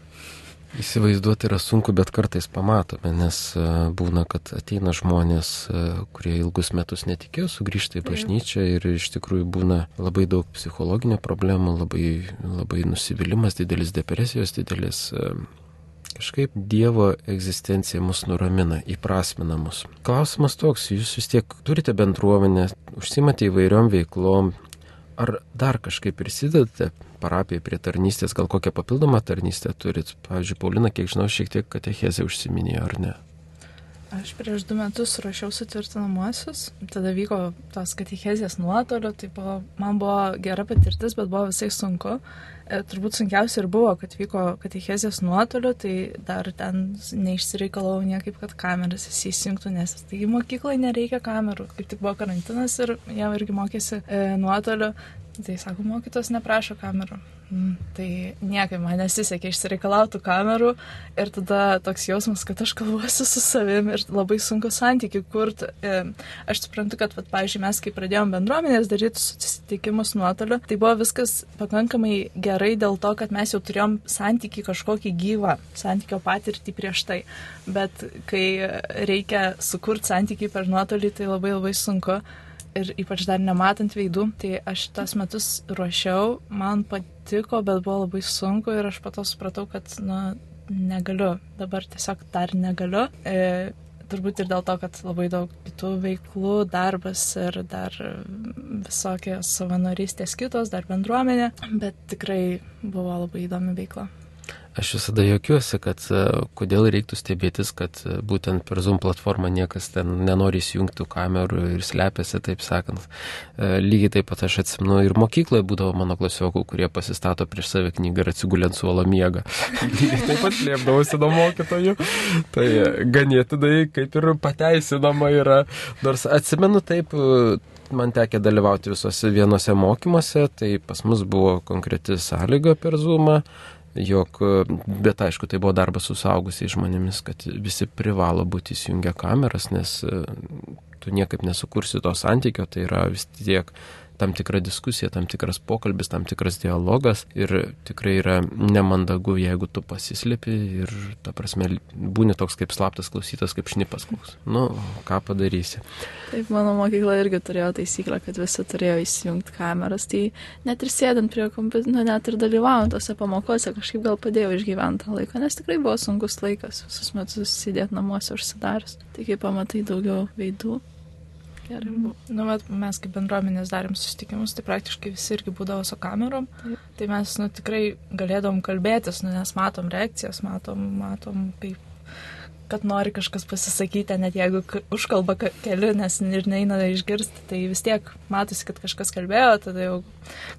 Įsivaizduoti yra sunku, bet kartais pamatome, nes e, būna, kad ateina žmonės, e, kurie ilgus metus netikėjo, sugrįžta į bažnyčią ir iš tikrųjų būna labai daug psichologinio problemų, labai, labai nusivylimas, didelis depresijos, didelis e, kažkaip Dievo egzistencija mus nuramina, įprasmina mus. Klausimas toks, jūs vis tiek turite bendruomenę, užsimate įvairiom veiklom, ar dar kažkaip prisidedate parapijai prie tarnystės, gal kokią papildomą tarnystę turit? Pavyzdžiui, Paulina, kiek žinau, šiek tiek katechezė užsiminėjo, ar ne? Aš prieš du metus ruošiausi tvirtinamuosius, tada vyko tos katechezės nuotoliu, tai buvo, man buvo gera patirtis, bet buvo visai sunku. E, turbūt sunkiausia ir buvo, kad vyko katechezės nuotoliu, tai dar ten neišsireikalau niekaip, kad kameras įsijungtų, nes taigi mokyklai nereikia kamerų, kaip tik buvo karantinas ir jie irgi mokėsi e, nuotoliu, Tai sako, mokytos neprašo kamerų. Mm, tai niekaip man nesisekė išsireikalauti kamerų ir tada toks jausmas, kad aš kalbuosi su savimi ir labai sunku santykių kurti. E, aš suprantu, kad, vat, pavyzdžiui, mes kai pradėjom bendruomenės daryti susitikimus nuotoliu, tai buvo viskas pakankamai gerai dėl to, kad mes jau turėjom santykių kažkokį gyvą, santykio patirtį prieš tai. Bet kai reikia sukurti santykių per nuotolį, tai labai labai sunku ir ypač dar nematant veidų, tai aš tas metus ruošiau, man patiko, bet buvo labai sunku ir aš pato supratau, kad, na, negaliu, dabar tiesiog dar negaliu. E, turbūt ir dėl to, kad labai daug kitų veiklų, darbas ir dar visokios savanorystės kitos, dar bendruomenė, bet tikrai buvo labai įdomi veikla. Aš visada jokiuosi, kad e, kodėl reiktų stebėtis, kad e, būtent per Zoom platformą niekas ten nenori įsijungti kamerų ir slepiasi, taip sakant. E, lygiai taip pat aš atsimenu ir mokykloje būdavo mano klasiokų, kurie pasistato prieš save knygą ir atsigulint suolo miegą. [laughs] Lygiai taip pat slėpdavosi nuo mokytojų. Tai ganėtinai kaip ir pateisinama yra. Nors atsimenu taip, man tekė dalyvauti visose vienose mokymuose, tai pas mus buvo konkreti sąlyga per Zoomą jog, bet aišku, tai buvo darbas su saugusiais žmonėmis, kad visi privalo būti įsijungę kameras, nes e, tu niekaip nesukursi to santykio, tai yra vis tiek tam tikra diskusija, tam tikras pokalbis, tam tikras dialogas ir tikrai yra nemandagu, jeigu tu pasislėpi ir, ta prasme, būni toks kaip slaptas klausytas, kaip šnipas koks. Nu, ką padarysi. Taip, mano mokykla irgi turėjo taisyklę, kad visi turėjo įsijungti kameras, tai net ir sėdant prie kompiuterio, nu, net ir dalyvaujant tose pamokose kažkaip gal padėjau išgyventi tą laiką, nes tikrai buvo sunkus laikas visus metus sėdėti namuose užsidarius. Tai kai pamatai daugiau veidų, Gerai buvo. Nu, bet mes kaip bendruomenės darėm susitikimus, tai praktiškai visi irgi būdavo su kamerom. Taip. Tai mes, nu, tikrai galėdom kalbėtis, nu, nes matom reakcijas, matom, matom, kaip kad nori kažkas pasisakyti, net jeigu užkalba keli, nes ir neina išgirsti, tai vis tiek matosi, kad kažkas kalbėjo, tada jau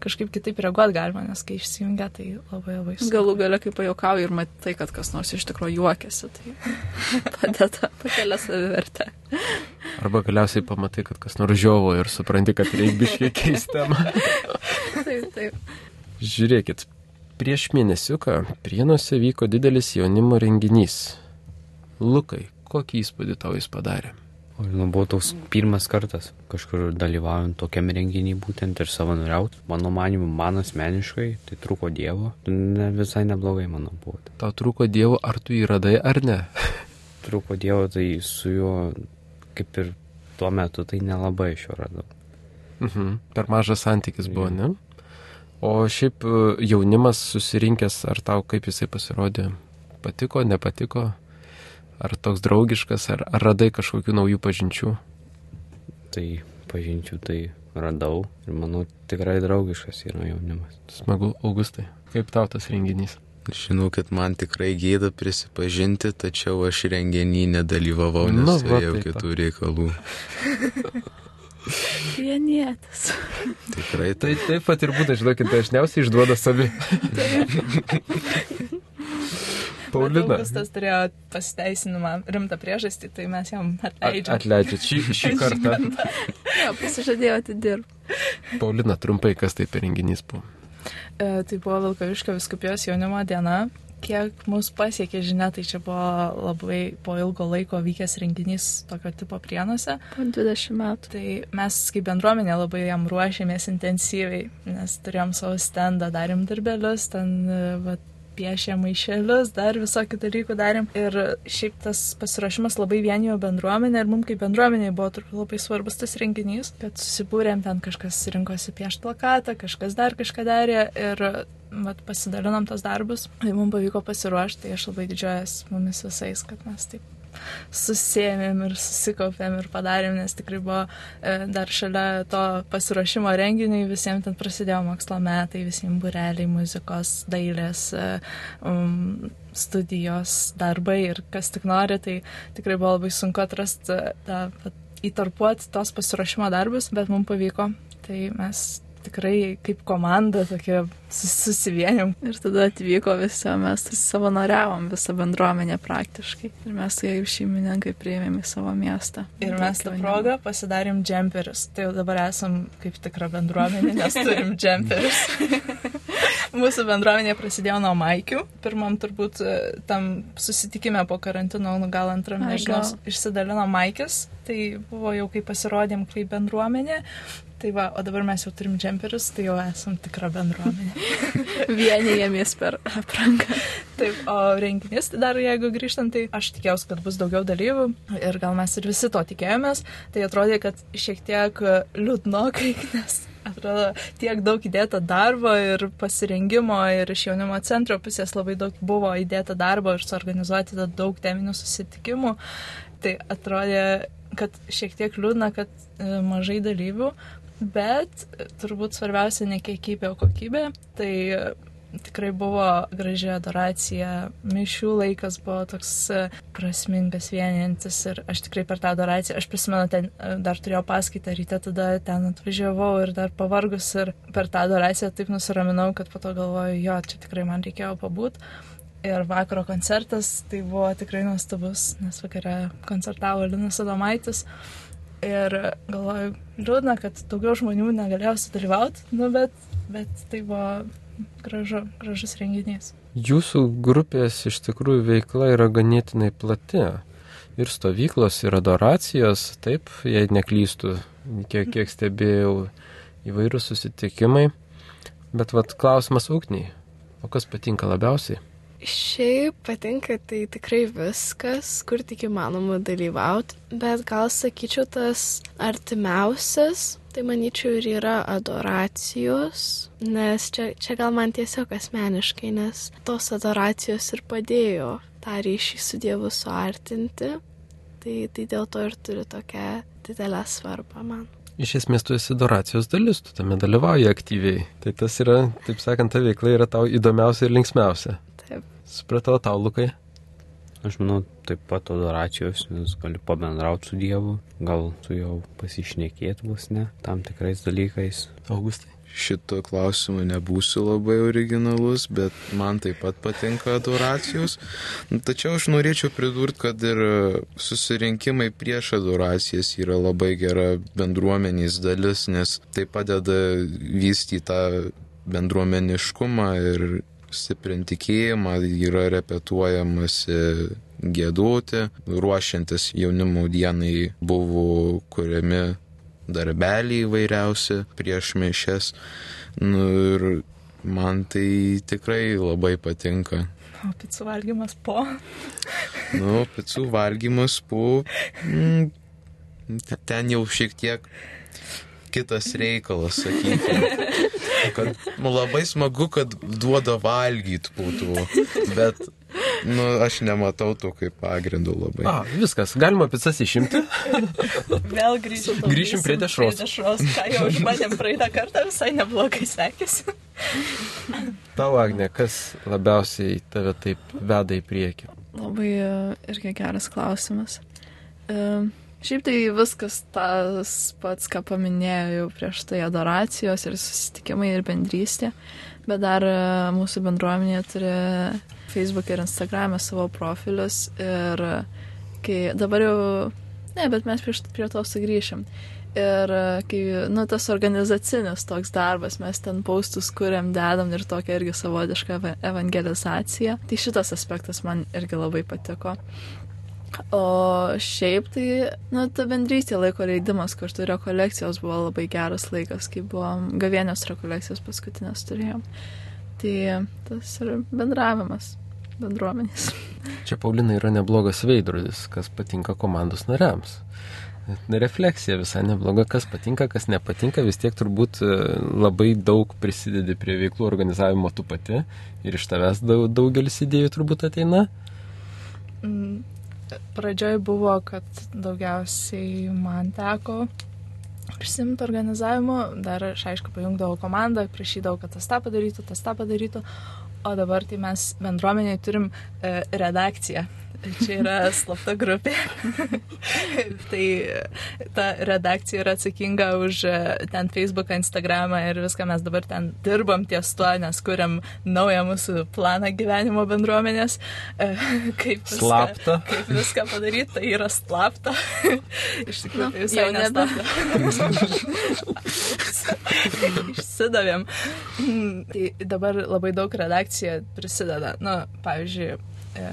kažkaip kitaip reaguoti galima, nes kai išsijungia, tai labai labai sunku. Galų gale, kai pajokauji ir matai, kad kas nors iš tikrųjų juokiasi, tai [laughs] padeda, pakelia savivertę. Arba galiausiai pamatai, kad kas nors žiovo ir supranti, kad reikia biškiai keisti temą. taip, taip. Žiūrėkit, prieš mėnesiuką Prienuose vyko didelis jaunimo renginys Lukai, kokį įspūdį tau jis padarė? O, nu, buvo toks pirmas kartas kažkur dalyvaujant tokiam renginį būtent ir savanoriaut. Mano manimu, man asmeniškai tai trūko Dievo. Ne, visai neblogai, manau, buvo. Tau trūko Dievo, ar tu jį radai ar ne? [laughs] trūko Dievo, tai su juo kaip ir tuo metu tai nelabai iš jo radau. Mhm. Per mažas santykis buvo, ne? O šiaip e, jaunimas susirinkęs, ar tau kaip jisai pasirodė? Patiko, nepatiko? Ar toks draugiškas, ar, ar radai kažkokių naujų pažinčių? Tai pažinčių tai radau ir manau tikrai draugiškas yra jaunimas. Smagu, Augustai. Kaip tau tas renginys? Žinau, kad man tikrai gėda prisipažinti, tačiau aš renginį nedalyvavau, nes Nu, nu, va, turėjau taip, kitų reikalų. [laughs] Vienietis. Tikrai Tai taip pat ir būna, žinokit, dažniausiai išduoda savi. [laughs] Paulina. Augustas turėjo pasiteisinimą, rimtą priežastį, tai mes jam At- atleidžiam. Atleidžiat šį, šį kartą. [laughs] Jo, pasižadėjau atidirbti. Paulina, trumpai, kas tai per renginys buvo? E, tai buvo Vilkaviškio viskupijos jaunimo diena. Kiek mus pasiekė žinia, tai čia buvo labai po ilgo laiko vykęs renginys tokio tipo prienuose. Po 20 metų. Tai mes kaip bendruomenė labai jam ruošėmės intensyviai, nes turėjom savo stendą, darėm darbelius, ten e, va, piešėm maišelius, dar visokių dalykų darėm. Ir šiaip tas pasiruošimas labai vienijo bendruomenę ir mums kaip bendruomeniai buvo turbūt labai svarbus tas renginys, kad susibūrėm ten kažkas rinkosi piešti plakatą, kažkas dar kažką darė ir vat, pasidalinom tos darbus. Tai mums pavyko pasiruošti, tai aš labai didžiuojas mumis visais, kad mes taip susėmėm ir susikaupėm ir padarėm, nes tikrai buvo e, dar šalia to pasiruošimo renginiui, visiems ten prasidėjo mokslo metai, visiems bureliai, muzikos, dailės, e, um, studijos, darbai ir kas tik nori, tai tikrai buvo labai sunku atrasti tą, vat, įtarpuoti tos pasiruošimo darbus, bet mums pavyko. Tai mes tikrai kaip komanda tokie sus- susivienėm. Ir tada atvyko visi, mes tai savanoriavom visą bendruomenę praktiškai. Ir mes tai jau šeimininkai priėmėm į savo miestą. Ir mes tą progą pasidarėm džemperius. Tai jau dabar esam kaip tikra bendruomenė, nes turim džemperius. [laughs] Mūsų bendruomenė prasidėjo nuo Maikių. Pirmam turbūt e, tam susitikime po karantino, nu gal antram, nežinau, išsidalino Maikis. Tai buvo jau kai pasirodėm kaip bendruomenė. Tai va, o dabar mes jau turim džemperius, tai jau esam tikra bendruomenė. [laughs] Vienijamės per aprangą. Taip, o renginys, tai dar jeigu grįžtant, tai aš tikėjausi, kad bus daugiau dalyvių ir gal mes ir visi to tikėjomės, tai atrodė, kad šiek tiek liūdnokai, [laughs] nes atrodo tiek daug įdėta darbo ir pasirengimo ir iš jaunimo centro pusės labai daug buvo įdėta darbo ir suorganizuoti daug teminių susitikimų. Tai atrodė, kad šiek tiek liūdna, kad e, mažai dalyvių, bet turbūt svarbiausia ne kiekybė, o kokybė. Tai tikrai buvo graži adoracija, mišių laikas buvo toks e, prasmingas, vienijantis ir aš tikrai per tą adoraciją, aš prisimenu, ten e, dar turėjau paskaitą ryte, tada ten atvažiavau ir dar pavargus ir per tą adoraciją taip nusiraminau, kad po to galvoju, jo, čia tikrai man reikėjo pabūt. Ir vakaro koncertas tai buvo tikrai nuostabus, nes vakare koncertavo Linas Adomaitis. Ir galvoju, liūdna, kad daugiau žmonių negalėjo sudalyvauti, nu, bet, bet tai buvo gražu, gražus renginys. Jūsų grupės iš tikrųjų veikla yra ganėtinai plati. Ir stovyklos, ir adoracijos, taip, jei neklystų, kiek, kiek stebėjau įvairius susitikimai. Bet vad klausimas ūkniai, o kas patinka labiausiai? Šiaip patinka tai tikrai viskas, kur tik įmanoma dalyvauti, bet gal sakyčiau tas artimiausias, tai manyčiau ir yra adoracijos, nes čia, čia gal man tiesiog asmeniškai, nes tos adoracijos ir padėjo tą ryšį su Dievu suartinti, tai, tai dėl to ir turi tokią didelę svarbą man. Iš esmės tu esi adoracijos dalis, tu tame dalyvauji aktyviai. Tai tas yra, taip sakant, ta veikla yra tau įdomiausia ir linksmiausia. Taip. Supratau tau, Lukai. Aš manau, taip pat adoracijos, nes gali pabendrauti su Dievu, gal su jau pasišnekėti vos ne, tam tikrais dalykais. Augustai. Šito klausimu nebūsiu labai originalus, bet man taip pat patinka adoracijos. Tačiau aš norėčiau pridurti, kad ir susirinkimai prieš adoracijas yra labai gera bendruomenės dalis, nes tai padeda vystyti tą bendruomeniškumą ir stiprinti tikėjimą, yra repetuojamasi gėduoti, ruošiantis jaunimo dienai buvo kuriami darbeliai įvairiausi prieš mišes. Nu, ir man tai tikrai labai patinka. O picų valgymas po. [laughs] Nu, picų valgymas po. Mm, ten jau šiek tiek kitas reikalas, sakykime. Kad nu, labai smagu, kad duoda valgyti būtų, bet nu, aš nematau to kaip pagrindų labai. A, viskas, galima pizzas išimti. Vėl grįžim. Grįšim prie dešros. Prie dešros, ką jau išbandėm praeitą kartą, visai neblogai sekėsi. Tau, Agne, kas labiausiai tave taip veda į priekį? Labai e, irgi geras klausimas. E, Šiaip tai viskas tas pats, ką paminėjau jau prieš tai adoracijos ir susitikimai ir bendrystė, bet dar e, mūsų bendruomenė turi Facebook ir Instagram savo profilius ir kai dabar jau, ne, bet mes prieš, prie to sugrįšim. Ir e, kai, nu, tas organizacinis toks darbas, mes ten paustus kuriam, dedam ir tokia irgi savotiška evangelizacija. Tai šitas aspektas man irgi labai patiko. O šiaip tai, na, ta bendrystė laiko leidimas kartu rekolekcijos buvo labai geras laikas, kai buvom gavienios rekolekcijos paskutinės turėjom. Tai tas ir bendravimas bendruomenės. [laughs] Čia Paulina yra neblogas veidrodis, kas patinka komandos nariams. Refleksija visai nebloga, kas patinka, kas nepatinka, vis tiek turbūt e, labai daug prisidedi prie veiklų organizavimo tu pati ir iš tavęs daugelis idėjų turbūt ateina. Pradžioj buvo, kad daugiausiai man teko prisimti organizavimu, dar aš aišku pajungdavau komandą, prašydavau, kad tas tą padarytų, tas tą padarytų, o dabar tai mes bendruomeniai turim e, redakciją Čia yra slapta grupė. [laughs] tai ta redakcija yra atsakinga už e, ten Facebooką, Instagramą ir viską mes dabar ten dirbam ties tuo, nes kuriam naują mūsų planą gyvenimo bendruomenės. E, [laughs] kaip viską, slapta. Kaip viską padaryti, tai yra slapta. [laughs] Iš tikrųjų, tai visai neslapta. Išsidavėm. Tai dabar labai daug redakcija prisideda. Na, nu, pavyzdžiui, e,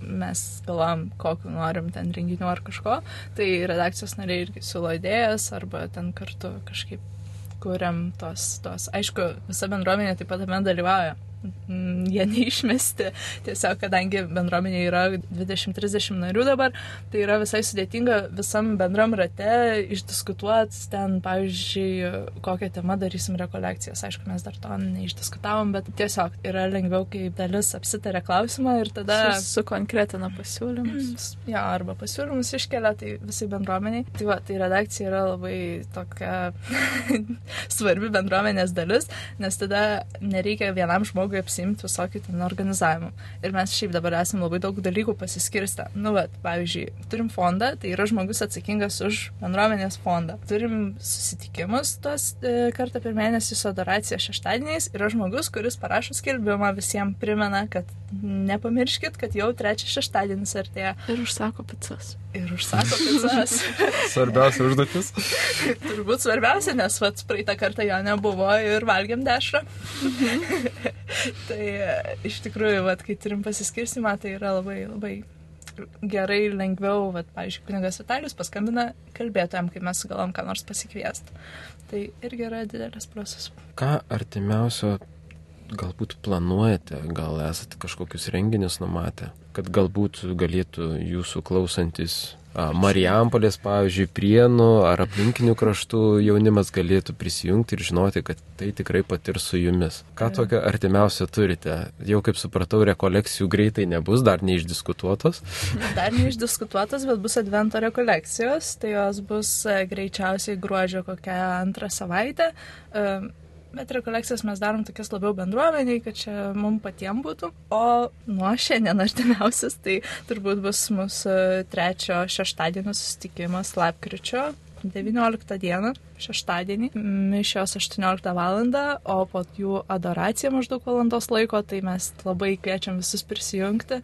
mes galvojam, kokiu norim ten renginių ar kažko, tai redakcijos nariai irgi siūlo idėjas arba ten kartu kažkaip kuriam tos, tos. Aišku, visa bendruomenė taip pat tame dalyvauja. Mm, jie [laughs] neišmesti, tiesiog kadangi bendruomenė yra 20-30 narių dabar, tai yra visai sudėtinga visam bendram rate išdiskutuoti ten, pavyzdžiui, kokią temą darysim rekolekcijas. Aišku, mes dar to neišdiskutavom, bet tiesiog yra lengviau, kai dalis apsitarė klausimą ir tada sukonkretina su pasiūlymus. Mm, ja, arba pasiūlymus iškelia, tai visai bendruomeniai. Tai va, tai redakcija yra labai tokia [laughs] svarbi bendruomenės dalis, nes tada nereikia vienam žmogui žmogui apsimti visokių ten organizavimų. Ir mes šiaip dabar esame labai daug dalykų pasiskirstę. Nu, bet, pavyzdžiui, turim fondą, tai yra žmogus atsakingas už bendruomenės fondą. Turim susitikimus tos e, kartą per mėnesį su adoracija šeštadieniais. Yra žmogus, kuris parašo skelbimą visiems primena, kad nepamirškit, kad jau trečias šeštadienis artėja. Ir užsako pizzas. Ir užsako pizzas. [laughs] Svarbiausia užduotis. Turbūt svarbiausia, nes pats praeitą kartą jo nebuvo ir valgiam dešrą. [laughs] tai e, iš tikrųjų, vat, kai turim pasiskirstimą, tai yra labai, labai gerai, lengviau, vat, pavyzdžiui, kunigas Vitalijus paskambina kalbėtojam, kai mes sugalvom ką nors pasikviesti. Tai irgi yra didelis procesas. Ką artimiausio galbūt planuojate, gal esate kažkokius renginius numatę, kad galbūt galėtų jūsų klausantis Marijampolės, pavyzdžiui, Prienų ar aplinkinių kraštų jaunimas galėtų prisijungti ir žinoti, kad tai tikrai patirs su jumis. Ką tokio artimiausio turite? Jau kaip supratau, rekolekcijų greitai nebus, dar neišdiskutuotos. [laughs] Dar neišdiskutuotos, bet bus advento rekolekcijos, tai jos bus e, greičiausiai gruodžio kokią antrą savaitę. Bet rekolekcijas mes darom tokias labiau bendruomeniai, kad čia mums patiems būtų. O nuo šiandien artimiausias, tai turbūt bus mūsų trečio šeštadienio susitikimas lapkričio 19 dieną, šeštadienį, mišios 18 val. o po jų adoracija maždaug valandos laiko, tai mes labai kviečiam visus prisijungti.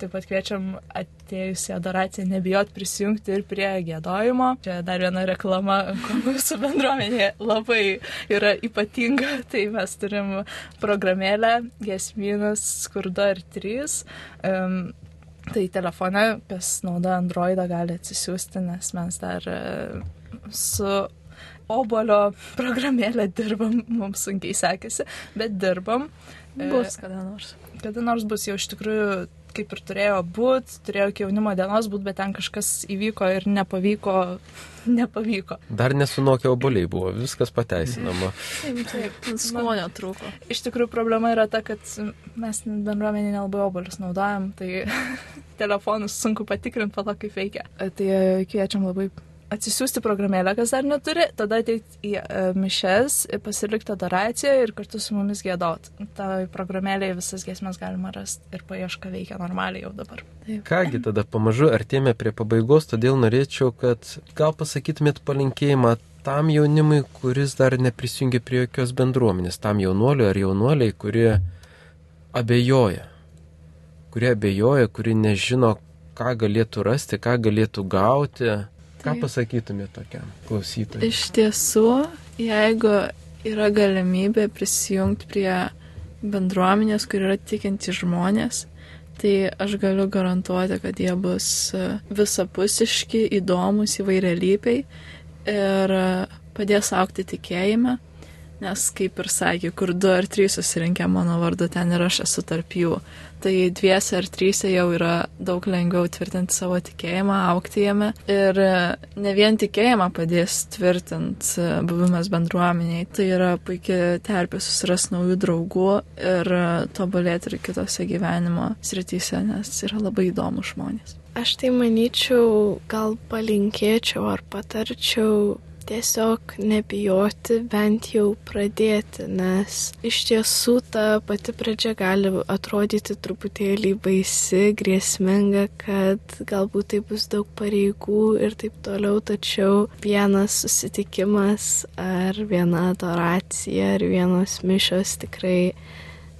Taip pat kviečiam atėjusi adoraciją nebijot prisijungti ir prie gėdojimo. Čia dar viena reklama, [laughs] mūsų bendruomenė labai yra ypatinga. [laughs] Tai mes turim programėlę Gesminas skurdo ir 3. Um, Tai telefone, kas naudoja Androidą, gali atsisiųsti, nes mes dar su obolio programėlė dirbam, mums sunkiai sekėsi, bet dirbam. Bus kada nors. Kada nors bus jau iš tikrųjų kaip ir turėjo būt, turėjo iki jaunimo dienos būt, bet ten kažkas įvyko ir nepavyko, nepavyko. Dar nesunokė oboliai buvo, viskas pateisinama. Taip, taip, skonio trūko. Iš tikrųjų problema yra ta, kad mes bendruomenį nelabai obolius naudojam, tai [laughs] telefonus sunku patikrinti po to, kaip veikia. Tai kviečiam labai atsisiųsti programėlę, kas dar neturi, tada ateiti į e, mišes, pasilikti adoraciją ir kartu su mumis gėdot. Ta programėlėje visas giesmės galima rasti ir paieška veikia normaliai jau dabar. Taip. Kągi, tada pamažu artėjame prie pabaigos, todėl norėčiau, kad gal pasakytumėt palinkėjimą tam jaunimui, kuris dar neprisijungia prie jokios bendruomenės, tam jaunuoliui ar jaunuoliai, kurie abejoja, kurie abejoja, kurie nežino, ką galėtų rasti, ką galėtų gauti. Ką pasakytumėte tokiam klausytojui? Iš tiesų, jeigu yra galimybė prisijungti prie bendruomenės, kur yra tikinti žmonės, tai aš galiu garantuoti, kad jie bus e, visapusiški, įdomus, įvairialypiai ir e, padės aukti tikėjime, nes kaip ir sakė, kur du ar trys susirinkę mano vardu, ten ir aš esu tarp jų. Tai dviese ar trysia jau yra daug lengviau tvirtinti savo tikėjimą, aukti jame. Ir e, ne vien tikėjimą padės tvirtinti e, buvimas bendruomeniai, tai yra puikia terpė susirasti naujų draugų ir e, tobulėti ir kitose gyvenimo srityse, nes yra labai įdomu žmonės. Aš tai manyčiau, gal palinkėčiau ar patarčiau tiesiog nebijoti, bent jau pradėti, nes iš tiesų ta pati pradžia gali atrodyti truputėlį baisi, grėsminga, kad galbūt tai bus daug pareigų ir taip toliau, tačiau vienas susitikimas ar viena adoracija ar vienos mišios tikrai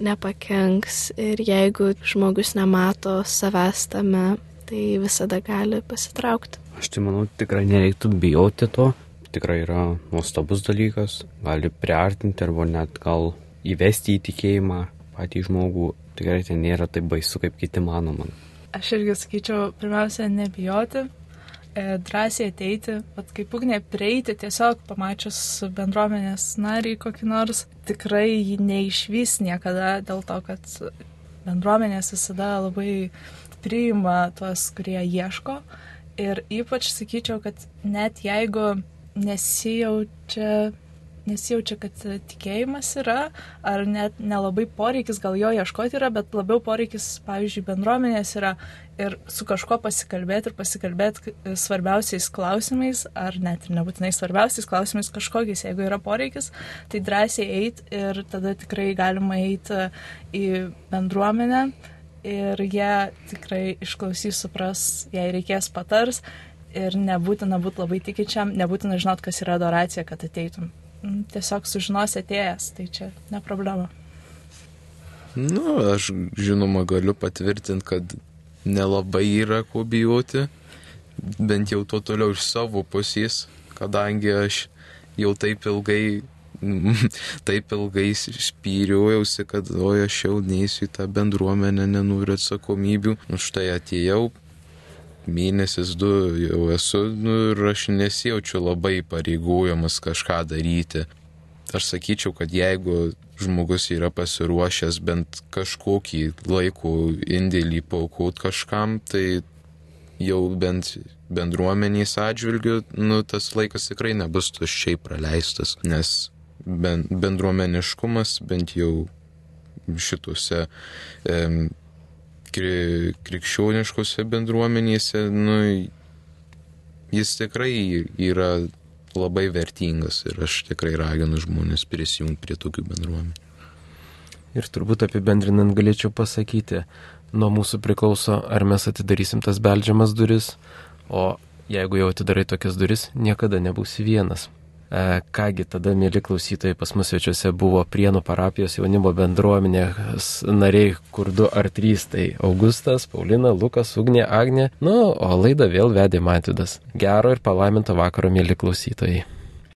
nepakenks ir jeigu žmogus nemato savęs tame, tai visada gali pasitraukti. Aš tai manau, tikrai nereiktų bijoti to. Tikrai yra nuostabus dalykas, gali priartinti arba net gal įvesti į tikėjimą patį žmogų. Tikrai tai nėra taip baisu, kaip kiti mano man. Aš irgi sakyčiau, pirmiausia, nebijoti, e, drąsiai ateiti, pat kaip ugnė prieiti, tiesiog pamačius bendruomenės narį kokį nors, tikrai jį neišvys niekada dėl to, kad bendruomenės visada labai priima tuos, kurie ieško. Ir ypač sakyčiau, kad net jeigu nesijaučia, nesijaučia, kad tikėjimas yra, ar net nelabai poreikis gal jo ieškoti yra, bet labiau poreikis, pavyzdžiui, bendruomenės yra ir su kažkuo pasikalbėti ir pasikalbėti svarbiausiais klausimais, ar net ir nebūtinai svarbiausiais klausimais kažkokiais, jeigu yra poreikis, tai drąsiai eiti ir tada tikrai galima eiti į bendruomenę ir jie tikrai išklausys, supras, jei reikės patars ir nebūtina būti labai tikinčiam, nebūtina žinot, kas yra adoracija, kad ateitum. Mm, Tiesiog sužinosi atėjęs, tai čia ne problema. Nu, aš žinoma galiu patvirtinti, kad nelabai yra ko bijoti, bent jau to toliau iš savo pusės, kadangi aš jau taip ilgai, [laughs] taip ilgai spyriuojausi, kad oi aš jau neįsiu į tą bendruomenę, nenoriu atsakomybių. Už tai atėjau, mėnesis du jau esu nu, ir aš nesijaučiu labai pareigūjamas kažką daryti. Aš sakyčiau, kad jeigu žmogus yra pasiruošęs bent kažkokį laiko indėlį paukot kažkam, tai jau bent bendruomeniais atžvilgiu, nu, tas laikas tikrai nebus tuščiai praleistas, nes ben, bendruomeniškumas bent jau šituose e, krikščioniškose bendruomenėse, nu, jis tikrai yra labai vertingas ir aš tikrai raginu žmonės prisijungti prie tokių bendruomenių. Ir turbūt apibendrinant galėčiau pasakyti, nuo mūsų priklauso, ar mes atidarysim tas beldžiamas duris, o jeigu jau atidarai tokias duris, niekada nebūsi vienas. E, kągi tada, mėly klausytojai, pas mus svečiuose buvo Prienų parapijos jaunimo bendruomenės nariai, kur du ar trys, tai Augustas, Paulina, Lukas, Ugnė, Agnė, nu, o laidą vėl vedė Matvidas. Gero ir palaiminto vakaro, mėly klausytojai.